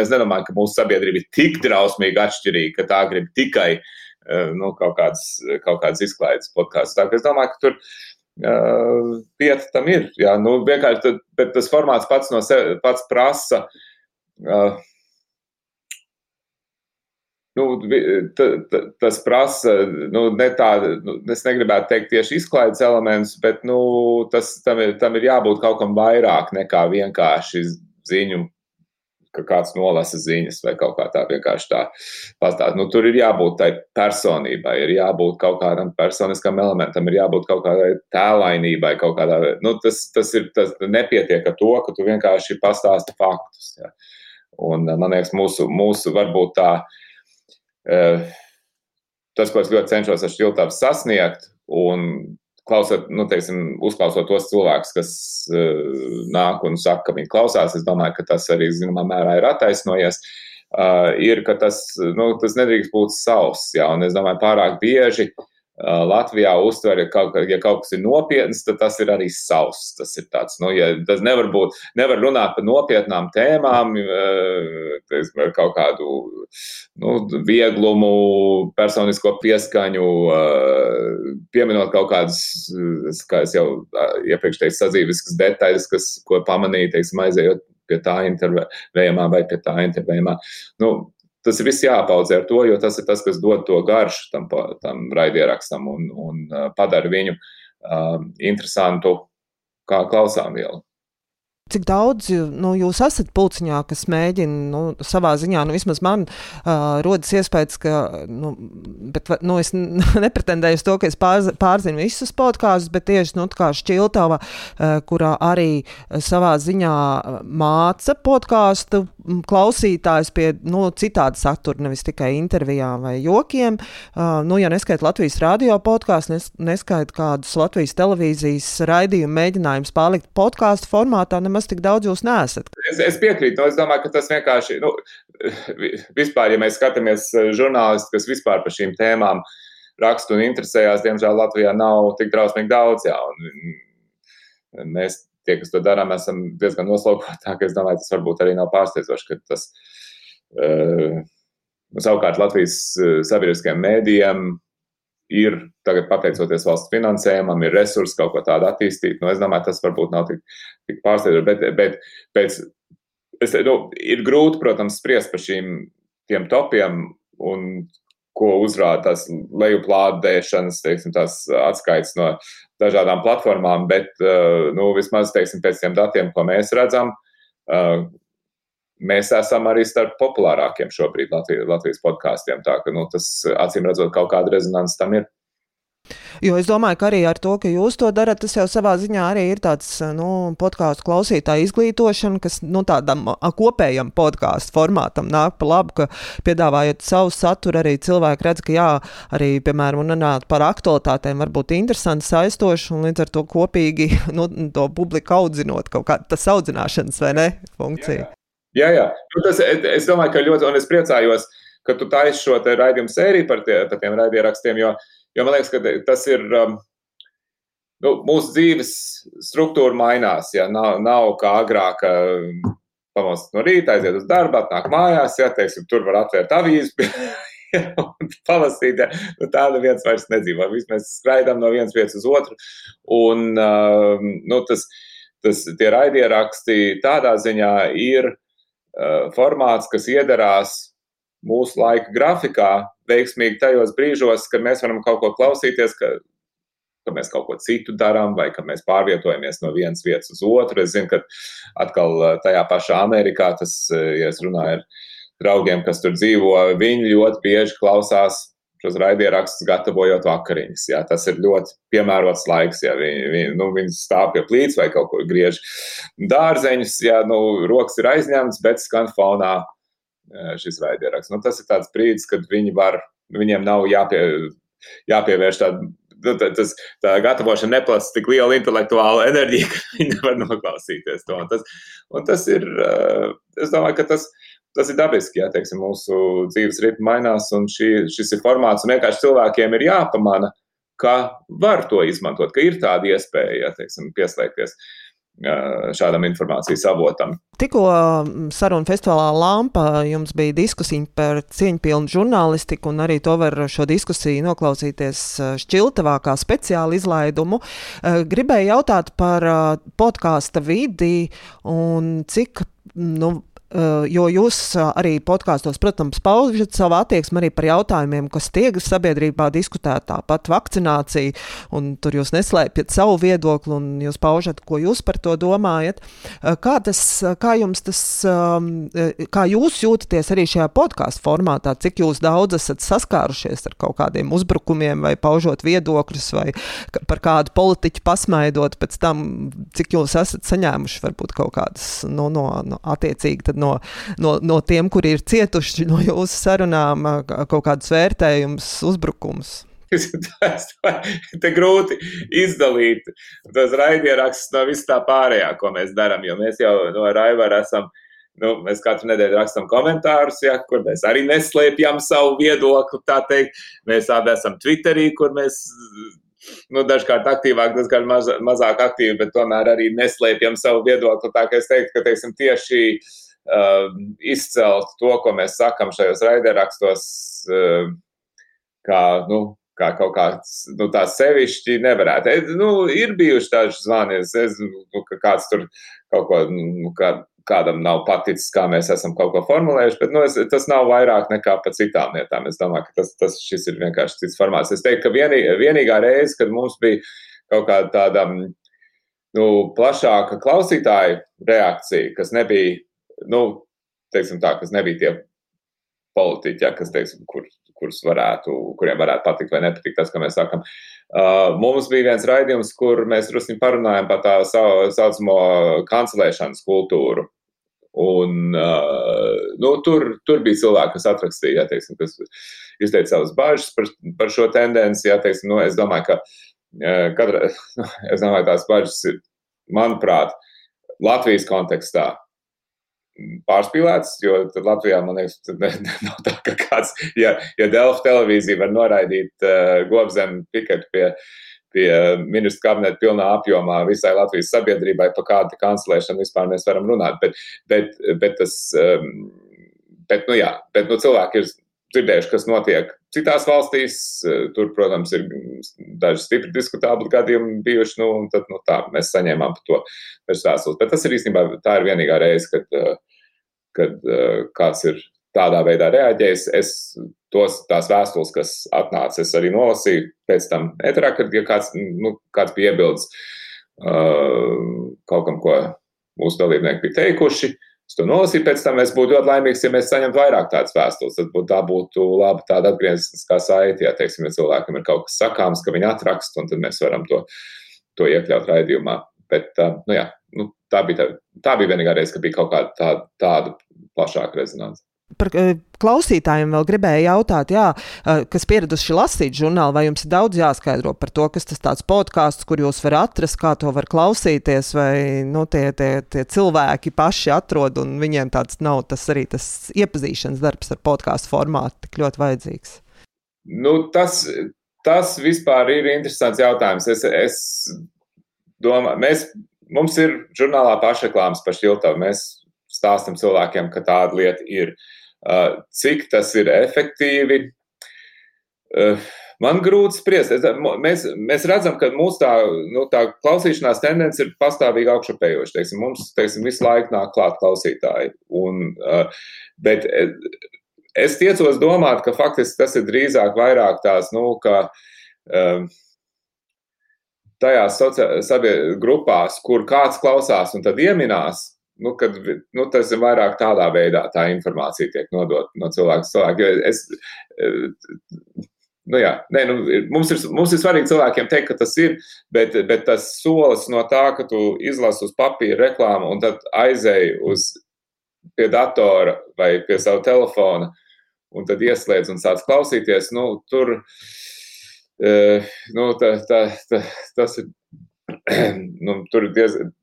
es nedomāju, ka mūsu sabiedrība ir tik drausmīgi atšķirīga, ka tā grib tikai eh, nu, kaut kādas, kaut kādas izklaides podkāstus. Es domāju, ka tur uh, vieta tam ir. Jā, nu, vienkārši tas formāts pats no sevis pats prasa. Uh, nu, t, t, tas prasa, nu, ne tādu, nu, es negribētu teikt tieši izklaides elements, bet nu, tas, tam, ir, tam ir jābūt kaut kam vairāk nekā vienkārši ziņu, ka kāds nolasa ziņas vai kaut kā tā vienkārši tā pastāst. Nu, tur ir jābūt tai personībai, ir jābūt kaut kādam personiskam elementam, ir jābūt kaut kādai tēlainībai, kaut kādā. Nu, tas, tas ir, tas nepietiek ar to, ka tu vienkārši pastāsti faktus. Ja. Un man liekas, mūsu, mūsu varbūt tā Eh, tas, ko es ļoti cenšos ar šķiltāvu sasniegt, un klausot, nu, teiksim, uzklausot tos cilvēkus, kas uh, nāk un saka, ka viņi klausās, es domāju, ka tas arī zināmā mērā ir attaisnojies. Uh, ir, ka tas, nu, tas nedrīkst būt savs, jā, un es domāju, pārāk bieži uh, Latvijā uztver, ja kaut, ja kaut kas ir nopietns, tad tas ir arī savs. Tas ir tāds, nu, ja tas nevar būt, nevar runāt par nopietnām tēmām, teiksim, ar kaut kādu nu, vieglumu, personisko pieskaņu, pieminot kaut kādas, kā jau iepriekš teicu, sadzīviskas detaļas, kas, ko pamanīju, teiksim, aizējot pie tā intervējumā vai pie tā intervējumā. Nu, tas viss jāpaudzē ar to, jo tas ir tas, kas dod to garšu tam, tam raidierakstam un, un padara viņu uh, interesantu kā klausām vielu. Cik daudz nu, jūs esat pulciņā, kas mēģina nu, savā ziņā, nu, vismaz man uh, rodas iespējas, ka, nu, bet, nu, es *laughs* nepretendēju to, ka es pārz, pārzinu visus podkāstus, bet tieši nu, kā šķiltava, uh, kurā arī savā ziņā māca podkāstu klausītājs pie nu, citāda satura, nevis tikai intervijām vai jokiem. Uh, nu, ja neskait Latvijas radio podkāstu, nes, neskait kādus Latvijas televīzijas raidījumu mēģinājumus pārlikt podkāstu formātā, nemaz tik daudz jūs neesat. Es, es piekrītu, es domāju, ka tas vienkārši, nu, vispār, ja mēs skatāmies eh, žurnālisti, kas vispār par šīm tēmām rakstu un interesējās, diemžēl Latvijā nav tik drausmīgi daudz. Jā, un mēs, tie, kas to darām, esam diezgan noslogotāki. Es domāju, tas varbūt arī nav pārsteidzoši, ka tas uh, savukārt Latvijas sabiedriskajiem mēdījiem ir tagad, pateicoties valsts finansējumam, ir resursi kaut ko tādu attīstīt. Nu, es domāju, tas varbūt nav tik, tik pārsteidzoši, bet, bet pēc, es, nu, ir grūti, protams, spriest par šīm tiem topiem un ko uzrāda tās lejuplādēšanas, teiksim, tās atskaites no dažādām platformām, bet, nu, vismaz, teiksim, pēc tiem datiem, ko mēs redzam, mēs esam arī starp populārākiem šobrīd Latvijas, Latvijas podkāstiem. Tā ka nu, tas acīm redzot, kaut kāda rezonance tam ir. Jo es domāju, ka arī ar to, ka jūs to darat, tas jau savā ziņā arī ir tāds nu, podkāstu klausītāju izglītošana, kas nu, tādam kopējam podkāstu formātam nāk pa labu, ka piedāvājot savu saturu, arī cilvēki redz, ka jā, arī, piemēram, runāt par aktualitātēm var būt interesanti, saistoši un līdz ar to kopīgi *laughs* nu, to publiku audzinot, kaut kā tas audzināšanas vai ne funkcija. Jā, jā. Jā, jā. Nu, tas, es domāju, ka ļoti, un es priecājos, ka tu taisi šo raidījumu sēriju par, tie, par tiem raidierakstiem, jo, jo man liekas, ka tas ir. Um, nu, mūsu dzīves struktūra mainās. Ja? Nav, nav kā agrāk. Um, Pamostas no rīta, aiziet uz darbu, atnāk mājās, ja teiksim, tur var atvērt avīzi. *laughs* palasīt, ja, nu, tāda viens vairs nedzīvo. Viss mēs skraidām no vienas vietas uz otru. Un, uh, nu, tas, tas, tie raidieraksti tādā ziņā ir formāts, kas iedarās mūsu laika grafikā, veiksmīgi tajos brīžos, kad mēs varam kaut ko klausīties, ka, ka mēs kaut ko citu darām, vai ka mēs pārvietojamies no vienas vietas uz otru. Es zinu, ka atkal eh, tajā pašā Amerikā, tas, eh, ja es runāju ar draugiem, kas tur dzīvo, viņi ļoti bieži klausās šos raidierakstus gatavojot vakariņas. Jā. Tas ir ļoti piemērots laiks, ja viņi, viņi, nu, viņi stāv pie plīts vai kaut ko griež dārzeņus, ja nu, rokas ir aizņemtas, bet skan fonā šis raidieraksts. Nu, tas ir tāds brīdis, kad viņi var, viņiem nav jāpie, jāpievērš tāda tas, tā gatavošana neprasa tik lielu intelektuālu enerģiju, ka viņi nevar noklausīties to. Un tas, un tas ir, es domāju, ka tas tas ir dabiski, ja teiksim, mūsu dzīves ritmi mainās, un šī, šis ir formāts, un vienkārši cilvēkiem ir jāpamana, ka var to izmantot, ka ir tāda iespēja, ja teiksim, pieslēgties šādam informācijas avotam. Tikko sarunu festivālā Lampa jums bija diskusija par cieņpilnu žurnālistiku, un arī to var šo diskusiju noklausīties šķiltavā kā speciālu izlaidumu. Gribēju jautāt par podkāsta vidi un cik nu, jo jūs eh, arī podkāstos, protams, paužat savu attieksmi arī par jautājumiem, kas tiek sabiedrībā diskutēti, tāpat vakcinācija, un tur jūs neslēpjat savu viedokli, un jūs paužat, ko jūs par to domājat. Eh, kā, tas, kā jums tas, ehm, kā jūs jūtaties arī šajā podkāstu formātā, cik jūs daudz esat saskārušies ar kaut kādiem uzbrukumiem vai paužot viedokļus vai par kādu politiķu pasmaidot pēc tam, cik jūs esat saņēmuši varbūt kaut kādas no, no, no attiecīgi tad no no, no, no tiem, kuri ir cietuši no jūsu sarunām, kaut kādus vērtējumus, uzbrukumus? Tas ir grūti izdalīt tos raidierakstus no vis tā pārējā, ko mēs darām. Jo mēs jau no Raivara esam, nu, mēs katru nedēļu rakstām komentārus, ja, kur mēs arī neslēpjam savu viedokli. Mēs abi esam Twitterī, kur mēs nu, dažkārt aktīvāk, dažkārt maz, mazāk aktīvi, bet tomēr arī neslēpjam savu viedokli. Tā kā es teiktu, ka teiksim, tieši uh, izcelt to, ko mēs sakam šajos raiderakstos, uh, kā, nu, kā kaut kāds nu, tāds sevišķi nevarētu. Es, nu, ir bijuši tādi zvani, es nezinu, nu, ka kāds tur kaut ko, nu, kā, kādam nav paticis, kā mēs esam kaut ko formulējuši, bet nu, es, tas nav vairāk nekā par citām lietām. Es domāju, ka tas, tas ir vienkārši cits formāts. Es teiktu, ka vienī, vienīgā reize, kad mums bija kaut kāda tāda nu, plašāka klausītāja reakcija, kas nebija nu, teiksim tā, kas nebija tie politiķi, ja, kas, teiksim, kur, kurus varētu, kuriem varētu patikt vai nepatikt tas, ko mēs sakam. Uh, mums bija viens raidījums, kur mēs drusku parunājam par tā saucamo kancelēšanas kultūru. Un, uh, nu, tur, tur bija cilvēki, kas atrakstīja, ja, teiksim, kas izteica savas bažas par, par šo tendenci. Ja, teiksim, nu, es domāju, ka uh, katra, *laughs* es domāju, tās bažas ir, manuprāt, Latvijas kontekstā pārspīlēts, jo Latvijā, man liekas, nav tā, ka kāds, ja, ja Delfa televīzija var noraidīt uh, Gobzem piketu pie, pie ministra kabineta pilnā apjomā visai Latvijas sabiedrībai, pa kādu kancelēšanu vispār mēs varam runāt. Bet, bet, bet tas, um, bet, nu jā, bet nu, cilvēki ir dzirdējuši, kas notiek citās valstīs. Tur, protams, ir daži stipri diskutabli gadījumi bijuši, nu, un tad, nu, tā mēs saņēmām par to vēstules. Bet tas ir īstenībā tā ir vienīgā reize, kad, kad kāds ir tādā veidā reaģējis. Es tos tās vēstules, kas atnāca, es arī nolasīju pēc tam eterā, kad ja kāds, nu, kāds bija iebildes uh, kaut kam, ko mūsu dalībnieki bija teikuši. Uh, to nolasīju, pēc tam es būtu ļoti laimīgs, ja mēs saņemtu vairāk tādas vēstules. Tad būtu, tā būtu laba tāda atgriezniskā saite, ja, teiksim, ja cilvēkam ir kaut kas sakāms, ka viņi atrakst, un tad mēs varam to, to iekļaut raidījumā. Bet, nu jā, nu, tā, bija, tā, tā bija vienīgā reize, kad bija kaut kāda tāda, tāda plašāka rezonance. Par eh, klausītājiem vēl gribēju jautāt, jā, eh, kas pieraduši lasīt žurnālu, vai jums ir daudz jāskaidro par to, kas tas tāds podkāsts, kur jūs varat atrast, kā to var klausīties, vai nu, tie, tie, tie cilvēki paši atrod, un viņiem tāds nav tas arī tas iepazīšanas darbs ar podkāstu formātu tik ļoti vajadzīgs? Nu, tas, tas vispār ir interesants jautājums. Es, es domāju, mēs, mums ir žurnālā pašreklāmas par šiltavu. Mēs stāstam cilvēkiem, ka tāda lieta ir. Uh, cik tas ir efektīvi? Uh, man grūti spriest. Mēs, mēs redzam, ka mūsu tā, nu, tā klausīšanās tendence ir pastāvīgi augšupējoša. Teiksim, mums teiksim, visu laiku nāk klāt klausītāji. Un, uh, bet es tiecos domāt, ka faktiski tas ir drīzāk vairāk tās, nu, ka tajās grupās, kur kāds klausās un tad ieminās, nu, kad, nu, tas ir vairāk tādā veidā, tā informācija tiek nodota no cilvēka cilvēka. Es, nu, jā, nē, nu, mums, ir, mums ir svarīgi cilvēkiem teikt, ka tas ir, bet, bet tas solis no tā, ka tu izlasi uz papīra reklāmu un tad aizēji uz pie datora vai pie sava telefona un tad ieslēdz un sāc klausīties, nu, tur, uh, nu, tā, tā, tā, tas ir, *clears throat* nu, tur ir diezgan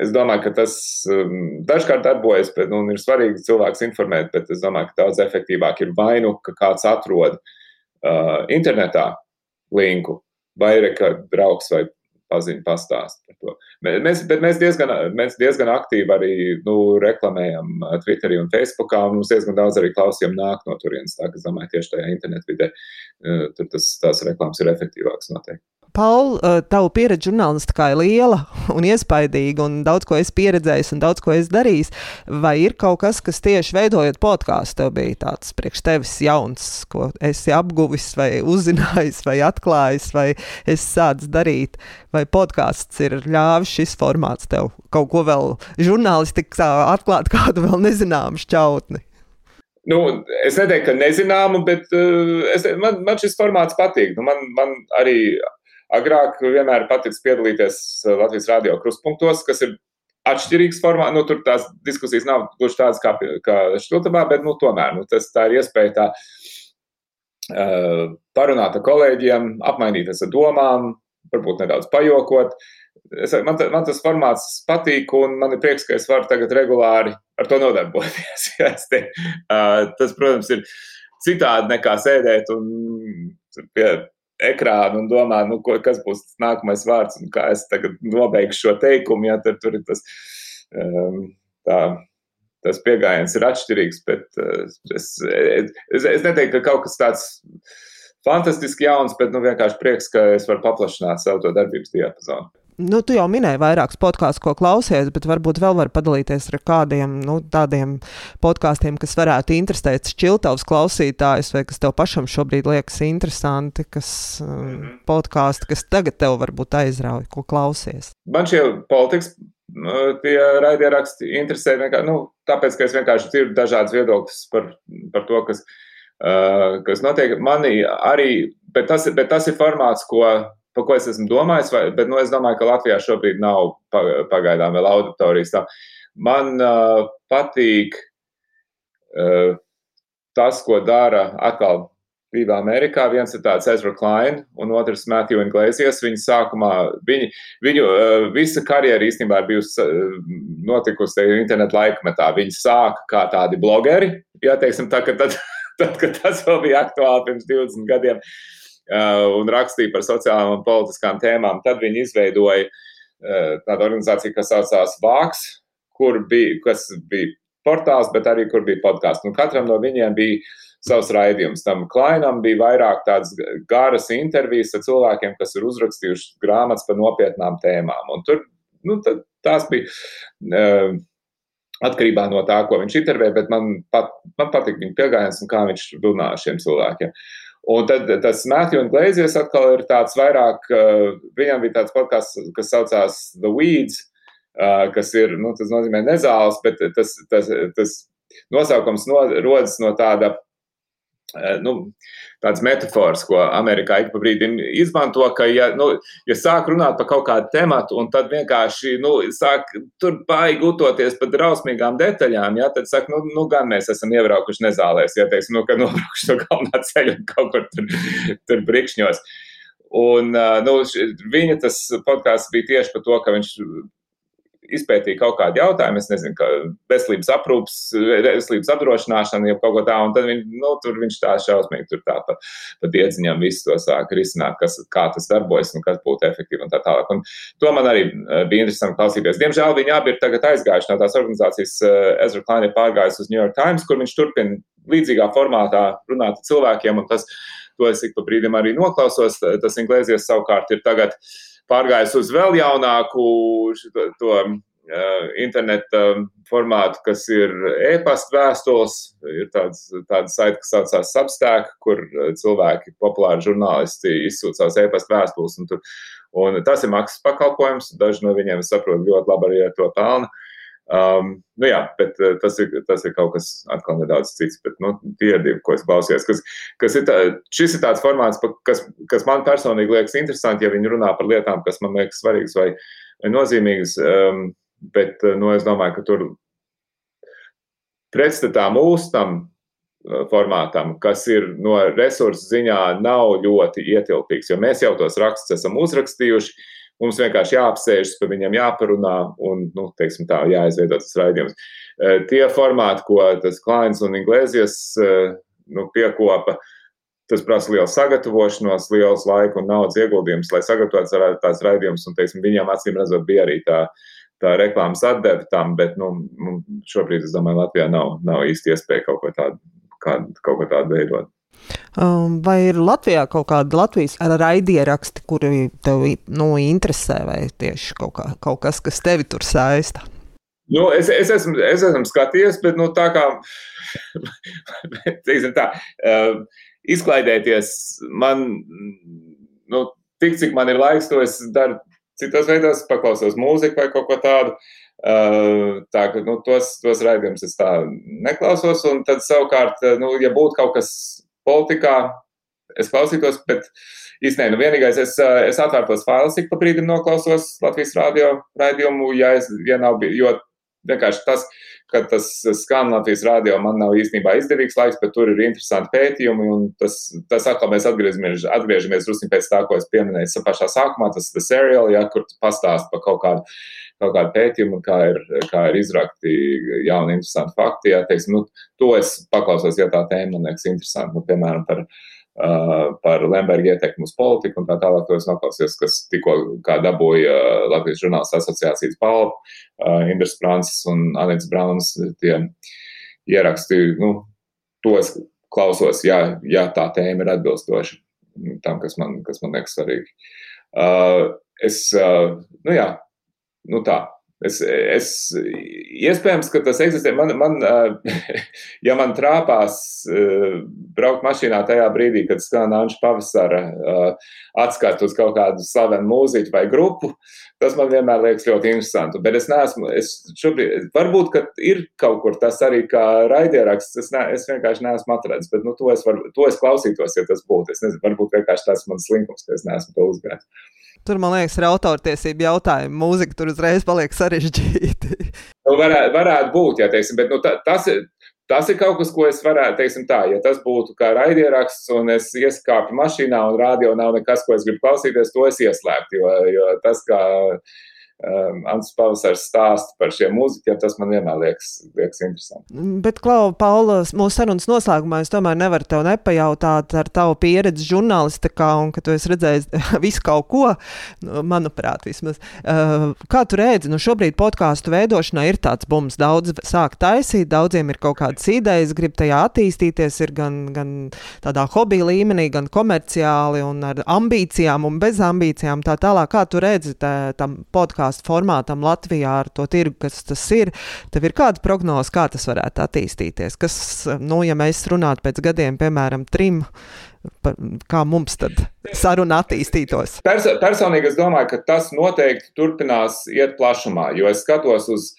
Es domāju, ka tas um, dažkārt darbojas, bet nu, ir svarīgi cilvēks informēt, bet es domāju, ka daudz efektīvāk ir vai nu, ka kāds atrod uh, internetā linku, vai arī ka draugs vai paziņu pastāst par to. Mēs, bet mēs diezgan, mēs diezgan aktīvi arī nu, reklamējam uh, Twitterī un Facebookā, un mums diezgan daudz arī klausījumi nāk no turienes. Tā, es domāju, tieši tajā internetvidē uh, tas, tās reklāmas ir efektīvākas noteikti. Paul, eh, tava pieredze žurnālistikā ir liela un iespaidīga, un daudz ko es pieredzēju, un daudz ko es darīju. Vai ir kaut kas, kas tieši veidojot podkāstu, tev bija tāds priekš tevis jauns, ko esi apguvis, vai uzzinājis, vai atklājis, vai esi sācis darīt? Vai podkāsts ir ļāvis šis formāts tev kaut ko vēl žurnālistikā atklāt, kādu vēl nezināmu šķautni? Nu, es neteiktu, ka nezināmu, bet uh, es, man, man šis formāts patīk. Nu, man, man arī Agrāk vienmēr patiks piedalīties eh, Latvijas radio krustpunktos, kas ir atšķirīgs formāts. Nu, tur tās diskusijas nav gluži tādas kā, kā Štutabā, bet nu, tomēr nu, tas, tā ir iespēja tā, uh, parunāt ar kolēģiem, apmainīties ar domām, varbūt nedaudz pajokot. Es, man, man tas formāts patīk, un man ir prieks, ka es varu tagad regulāri ar to nodarboties. *laughs* te, uh, tas, protams, ir citādi nekā sēdēt un pie ekrānu un domā, nu, ko, kas būs tas nākamais vārds un kā es tagad nobeigšu šo teikumu. Ja, tad tur ir tas, um, tā, tas pieejams ir atšķirīgs, bet uh, es, es, es neteiktu, ka kaut kas tāds fantastiski jauns, bet nu, vienkārši prieks, ka es varu paplašināt savu darbības diapazonu. Nu, tu jau minēji vairākus podkāstus, ko klausies, bet varbūt vēl var padalīties ar kādiem nu, tādiem podkāstiem, kas varētu interesēt šķiltavas klausītājus, vai kas tev pašam šobrīd liekas interesanti, kas um, mhm. podkāsti, kas tagad tev varbūt aizrauj, ko klausies. Man šie politikas tie raidieraksti interesē vienkārši, nu, tāpēc, ka es vienkārši dzirdu dažādas viedokļas par, par to, kas, uh, kas notiek. Manī arī, bet tas, bet tas ir formāts, ko par ko es esmu domājis, vai, bet nu, es domāju, ka Latvijā šobrīd nav pagaidām vēl auditorijas. Tā. Man uh, patīk uh, tas, ko dara atkal divi Amerikā. Viens ir tāds Ezra Klein, un otrs Matthew Inglesias. Viņa sākumā, viņi, viņu uh, visa karjera īstenībā ir bijusi uh, notikusi internetu laikmetā. Viņi sāka kā tādi blogeri, jā, teiksim, tā, ka tad, *laughs* tad, kad tas vēl bija aktuāli pirms 20 gadiem, uh, un rakstīja par sociālām un politiskām tēmām, tad viņi izveidoja uh, tādu organizāciju, kas saucās Vāks, kur bija, kas bija portāls, bet arī kur bija podkāsts. Un katram no viņiem bija savs raidījums. Tam Klainam bija vairāk tādas garas intervijas ar cilvēkiem, kas ir uzrakstījuši grāmatas par nopietnām tēmām. Un tur nu, tās bija. Uh, Atkarībā no tā, ko viņš intervēja, bet man, pat, man patīk viņa pieejams un kā viņš runā ar šiem cilvēkiem. Un tad tas Matthew un Glazijas atkal ir tāds vairāk, uh, viņam bija tāds podkāsts, kas saucās The Weeds, uh, kas ir, nu, tas nozīmē nezāles, bet tas, tas, tas nosaukums no, rodas no tāda nu, tādas metafors, ko Amerikā ik pa brīdim izmanto, ka, ja, nu, ja sāk runāt par kaut kādu tematu, un tad vienkārši nu, sāk tur baigi gutoties par drausmīgām detaļām, ja, tad saka, nu, nu gan mēs esam iebraukuši nezālēs, ja teiksim, nu, ka nobraukuši no galvenā *laughs* ceļa un kaut kur tur, tur brikšņos. Un, nu, viņa tas podkāsts bija tieši par to, ka viņš izpētīja kaut kādu jautājumu, es nezinu, kā veselības aprūpas, veselības apdrošināšana, jau kaut ko tādu, un tad viņ, nu, tur viņš tā šausmīgi tur tā pa, pa diedziņam visu to sāk risināt, kas, kā tas darbojas un kas būtu efektīvi un tā tālāk. Un to man arī eh, bija interesanti klausīties. Diemžēl viņi abi ir tagad aizgājuši no tās organizācijas, eh, Ezra Klein ir pārgājis uz New York Times, kur viņš turpina līdzīgā formātā runāt ar cilvēkiem, un tas, to es ik pa brīdim arī noklausos. Tas Inglēzijas savukārt ir tagad uh, pārgājis uz vēl jaunāku šito, to uh, interneta formātu, kas ir e-pasta vēstules. Ir tāds, tāda saita, kas saucās Substack, kur cilvēki, populāri žurnālisti, savas e-pasta vēstules. Un, tur, un tas ir maksas pakalpojums. Daži no viņiem, es saprotu, ļoti labi arī ar to pelnu. Um, nu jā, bet tas ir, tas ir kaut kas atkal nedaudz cits. Bet, nu, tie ir divi, ko es klausījos. Kas, kas ir tā, šis ir tāds formāts, kas, kas man personīgi liekas interesanti, ja viņi runā par lietām, kas man liekas svarīgas vai, nozīmīgas. Um, bet nu, es domāju, ka tur pretstatā mūsu tam uh, formātam, kas ir no resursu ziņā nav ļoti ietilpīgs, jo mēs jau tos rakstus esam uzrakstījuši. Mums vienkārši jāapsēžas, par viņiem jāparunā un, nu, teiksim tā, jāizveido tas raidījums. E, tie formāti, ko tas Klains un Inglēzijas e, nu, piekopa, tas prasa lielu sagatavošanos, liels laika un naudas ieguldījums, lai sagatavotu tās raidījumus. Un, teiksim, viņiem acīm redzot, bija arī tā, tā reklāmas atdeve tam, bet nu, šobrīd, es domāju, Latvijā nav, nav īsti iespēja kaut ko tādu, kā, kaut ko tādu veidot. Um, vai ir Latvijā kaut kāda Latvijas raidieraksti, kuri tev nu, interesē, vai tieši kaut, kā, kaut kas, kas tevi tur saista? Nu, es, es, esmu, es esmu skatījies, bet nu, tā kā *laughs* tā, uh, izklaidēties man, nu, tik cik man ir laiks, to es daru citos veidos, paklausos mūziku vai kaut ko tādu. Uh, tā ka nu, tos, tos raidījumus es tā neklausos. Un tad savukārt, nu, ja būtu kaut kas politikā es klausītos, bet īstenībā nu, vienīgais, es, eh, es atvērtos failus, ik pa brīdim noklausos Latvijas radio raidījumu, ja, es, bijis, jo vienkārši tas, ka tas skan Latvijas radio, man nav īstenībā izdevīgs laiks, bet tur ir interesanti pētījumi, tas, tas atkal mēs atgriežamies, atgriežamies drusku pēc tā, ko es pieminēju pašā sākumā, tas ir seriāls, ja, kur pastāst par kaut kādu kaut kādu pētījumu, kā ir, kā ir izrakti jauni, interesanti fakti. Jā, teiksim, nu, to es paklausos, ja tā tēma man liekas interesanti, nu, piemēram, par, uh, par Lemberga ietekmi uz politiku un tā tālāk. To es noklausījos, kas tikko dabūja Latvijas žurnālistu asociācijas balvu, Indras Francis un Anits Brauns. Tie ieraksti, nu, to es klausos, ja, ja tā tēma ir atbilstoša tam, kas man, kas man liekas svarīgi. Es, nu jā, nu tā. Es, es, iespējams, ka tas eksistē. Man, man, *laughs* ja man trāpās braukt mašīnā tajā brīdī, kad skan Anša pavasara atskatu uz kaut kādu slavenu mūziķu vai grupu, tas man vienmēr liekas ļoti interesanti. Bet es neesmu, es šobrīd, varbūt, ka ir kaut kur tas arī kā raidieraksts, es, ne, es vienkārši neesmu atradzis, bet nu, to, es var, to es klausītos, ja tas būtu. Es nezinu, varbūt vienkārši tas mans slinkums, ka es neesmu to uzgājis. Tur, man liekas, ir autortiesība jautājumi. Mūzika tur uzreiz paliek sarežģīta. *laughs* nu, varētu, varētu būt, jā, teiksim, bet nu, ta, tas, Tas ir kaut kas, ko es varētu, teiksim tā, ja tas būtu kā raidieraksts un es ieskāpu mašīnā un rādio nav nekas, ko es gribu klausīties, to es ieslēgtu, jo, jo tas, kā um, Ants Pavasars stāsta par šiem mūziķiem, tas man vienmēr liekas, liekas interesanti. Bet, Klau, Paula, mūsu sarunas noslēgumā es tomēr nevaru tev nepajautāt ar tavu pieredzi žurnālistikā un ka tu esi redzējis *laughs* visu kaut ko, nu, manuprāt, vismaz. Uh, kā tu redzi, nu šobrīd podkāstu veidošanā ir tāds bums, daudz sāk taisīt, daudziem ir kaut kādas idejas, grib tajā attīstīties, ir gan, gan tādā hobija līmenī, gan komerciāli un ar ambīcijām un bez ambīcijām tā tālāk. Kā tu redzi tā, tam podkāstu? Podkāstu formātam Latvijā ar to tirgu, kas tas ir. Tev ir kāda prognoze, kā tas varētu attīstīties? Kas, nu, ja mēs runātu pēc gadiem, piemēram, trim, par, kā mums tad saruna attīstītos? Pers personīgi es domāju, ka tas noteikti turpinās iet plašumā, jo es skatos uz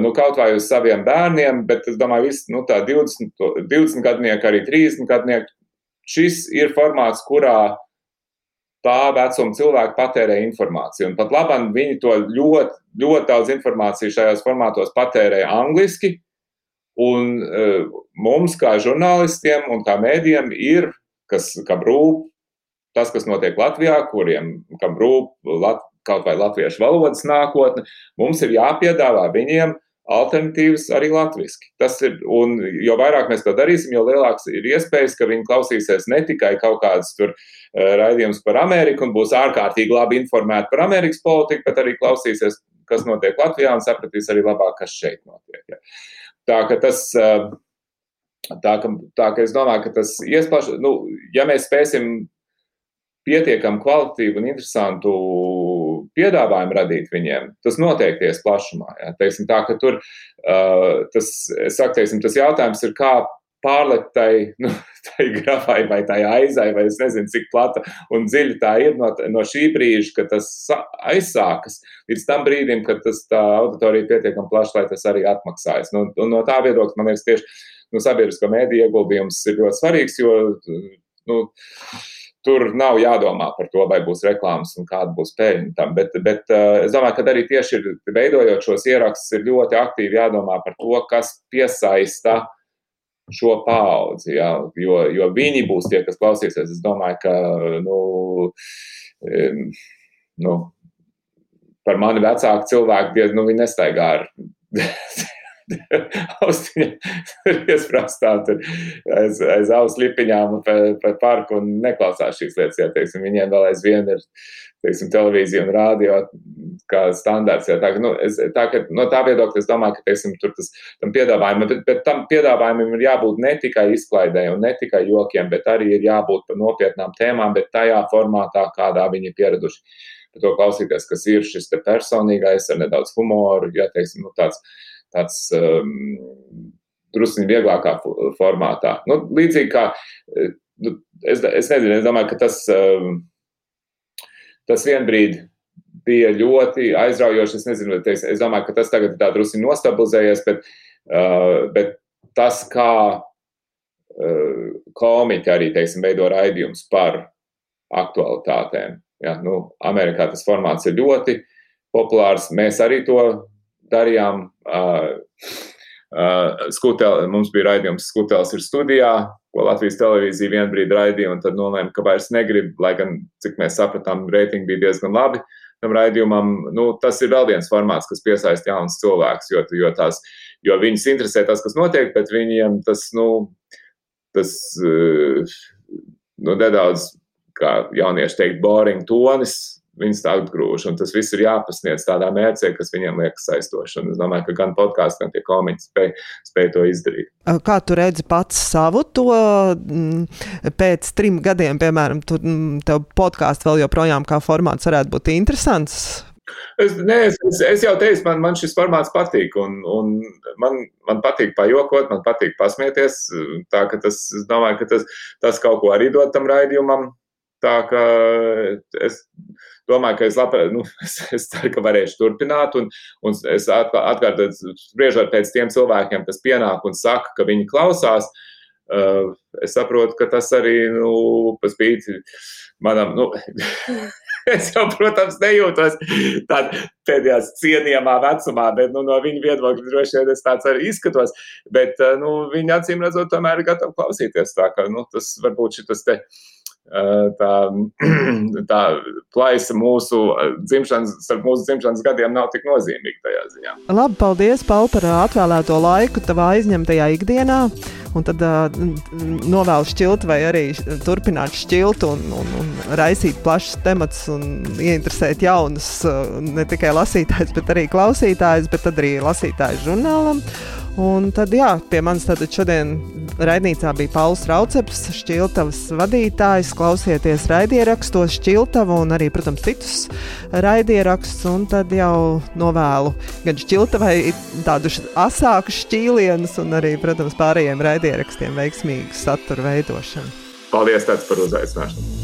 nu, kaut vai uz saviem bērniem, bet es domāju, ka nu, 20, 20 gadnieki, arī 30 gadnieki, šis ir formāts, kurā tā vecuma cilvēki patērē informāciju. Un pat labi, viņi to ļoti, ļoti daudz informācijas šajos formātos patērē angliski. Un uh, mums, kā žurnālistiem un kā mēdījiem, ir, kas, kam rūp tas, kas notiek Latvijā, kuriem kam rūp lat, kaut vai latviešu valodas nākotne, mums ir jāpiedāvā viņiem alternatīvas arī latviešu. Tas ir, un jo vairāk mēs to darīsim, jo lielāks ir iespējas, ka viņi klausīsies ne tikai kaut kādas tur uh, raidījumus par Ameriku un būs ārkārtīgi labi informēti par Amerikas politiku, bet arī klausīsies, kas notiek Latvijā un sapratīs arī labāk, kas šeit notiek. Ja. Tā ka tas. Uh, Tā ka, tā ka es domāju, ka tas iesplaš, nu, ja mēs spēsim pietiekami kvalitatīvu un interesantu piedāvājumu radīt viņiem, tas noteikti ies plašumā. Ja? Teiksim, tā, tur, uh, tas, saku, teiksim, tas jautājums ir, kā pārlikt tai, nu, *laughs* tai grafai vai tai aizai, vai es nezinu, cik plata un dziļa tā ir no, no šī brīža, kad tas aizsākas, līdz tam brīdim, kad tas auditorija pietiekami plaša, lai tas arī atmaksājas. Nu, un no tā viedokļa, man liekas, tieši nu, sabiedrisko mēdīju ieguldījums ir ļoti svarīgs, jo, nu, tur nav jādomā par to, vai būs reklāmas un kāda būs peļņa tam. Bet, bet uh, es domāju, ka arī tieši ir, veidojot šos ierakstus, ir ļoti aktīvi jādomā par to, kas piesaista šo paudzi. Jā, jo, jo viņi būs tie, kas klausīsies. Es domāju, ka nu, nu, par mani vecāku cilvēku nu, viņi nestaigā ar *laughs* *laughs* austiņa iesprāstā aiz, aiz auss lipiņām pa, pa parku un neklausās šīs lietas. Jā, teiksim, viņiem vēl aizvien ir teiksim, televīzija un rādio kā standarts. Jā, tā, nu, es, tā, ka, no tā viedokļa es domāju, ka teiksim, tur tas piedāvājumam, bet, bet tam piedāvājumam ir jābūt ne tikai izklaidē un ne tikai jokiem, bet arī ir jābūt par nopietnām tēmām, bet tajā formātā, kādā viņi ir pieraduši. Par to klausīties, kas ir šis personīgais ar nedaudz humoru, ja teiksim, nu, tāds tāds um, druskuļi vieglākā formātā. Nu, līdzīgi kā nu, es, es nezinu, es domāju, ka tas, um, tas vienbrīd bija ļoti aizraujoši. Es, nezinu, es, es domāju, ka tas tagad ir tā druskuļi nostabilizējies, bet, uh, bet tas, kā uh, komiķi arī teiksim, veido raidījumus par aktualitātēm. Ja, nu, Amerikā tas formāts ir ļoti populārs. Mēs arī to darījām. Uh, uh, skutel, mums bija raidījums Skutels ir studijā, ko Latvijas televīzija vienā brīdī raidīja, un tad nolēma, ka vairs negrib, lai gan, cik mēs sapratām, reitingi bija diezgan labi tam raidījumam. Nu, tas ir vēl viens formāts, kas piesaista jaunus cilvēkus, jo, jo, tās, jo viņus interesē tas, kas notiek, bet viņiem tas, nu, tas nu, nedaudz, kā jaunieši teikt, boring tonis viņas atgrūž. Un tas viss ir jāpasniedz tādā mērķē, kas viņiem liekas saistoši. Un es domāju, ka gan podkāsts, gan tie komiķi spēj, spēj to izdarīt. Kā tu redzi pats savu to pēc trim gadiem, piemēram, tu, tev podkāsts vēl joprojām kā formāts varētu būt interesants? Es, nē, es, es jau teicu, man, man šis formāts patīk. Un, un man, man patīk pajokot, man patīk pasmieties. Tā, tas, es domāju, ka tas, tas kaut ko arī dod tam raidījumam. Tā kā es domāju, ka es, labprāt, nu, *laughs* es, es ceru, ka varēšu turpināt. Un, un es atkārtoju, spriežot pēc tiem cilvēkiem, kas pienāk un saka, ka viņi klausās. Uh, es saprotu, ka tas arī, nu, paspīti manam, nu, *laughs* es jau, protams, nejūtos tādā cienījamā vecumā, bet nu, no viņa viedokļa droši vien es tāds arī izskatos. Bet nu, viņa acīm redzot, tomēr ir gatava klausīties. Tā kā nu, tas varbūt šis te tā, *clears throat* tā plaisa mūsu dzimšanas, starp mūsu dzimšanas gadiem nav tik nozīmīga tajā ziņā. Labi, paldies, Paul, par atvēlēto laiku tavā aizņemtajā ikdienā. Un tad uh, novēlu šķilt, vai arī turpināt šķilt un, un, un raisīt plašus tematus un ieinteresēt jaunus, ne tikai lasītājus, bet arī klausītājus, bet arī lasītājus žurnālam. Un tad, jā, pie manis šodien raidījumā bija Pauls Rauceps, Šķiltavas vadītājs. Klausieties raidierakstos, Šķiltavu un arī, protams, citus raidierakstus. Un tad jau novēlu gan Šķiltavai tādu asāku šķīlienus, un arī, protams, pārējiem raidierakstiem veiksmīgu satura veidošanu. Paldies, par uzaicināšanu!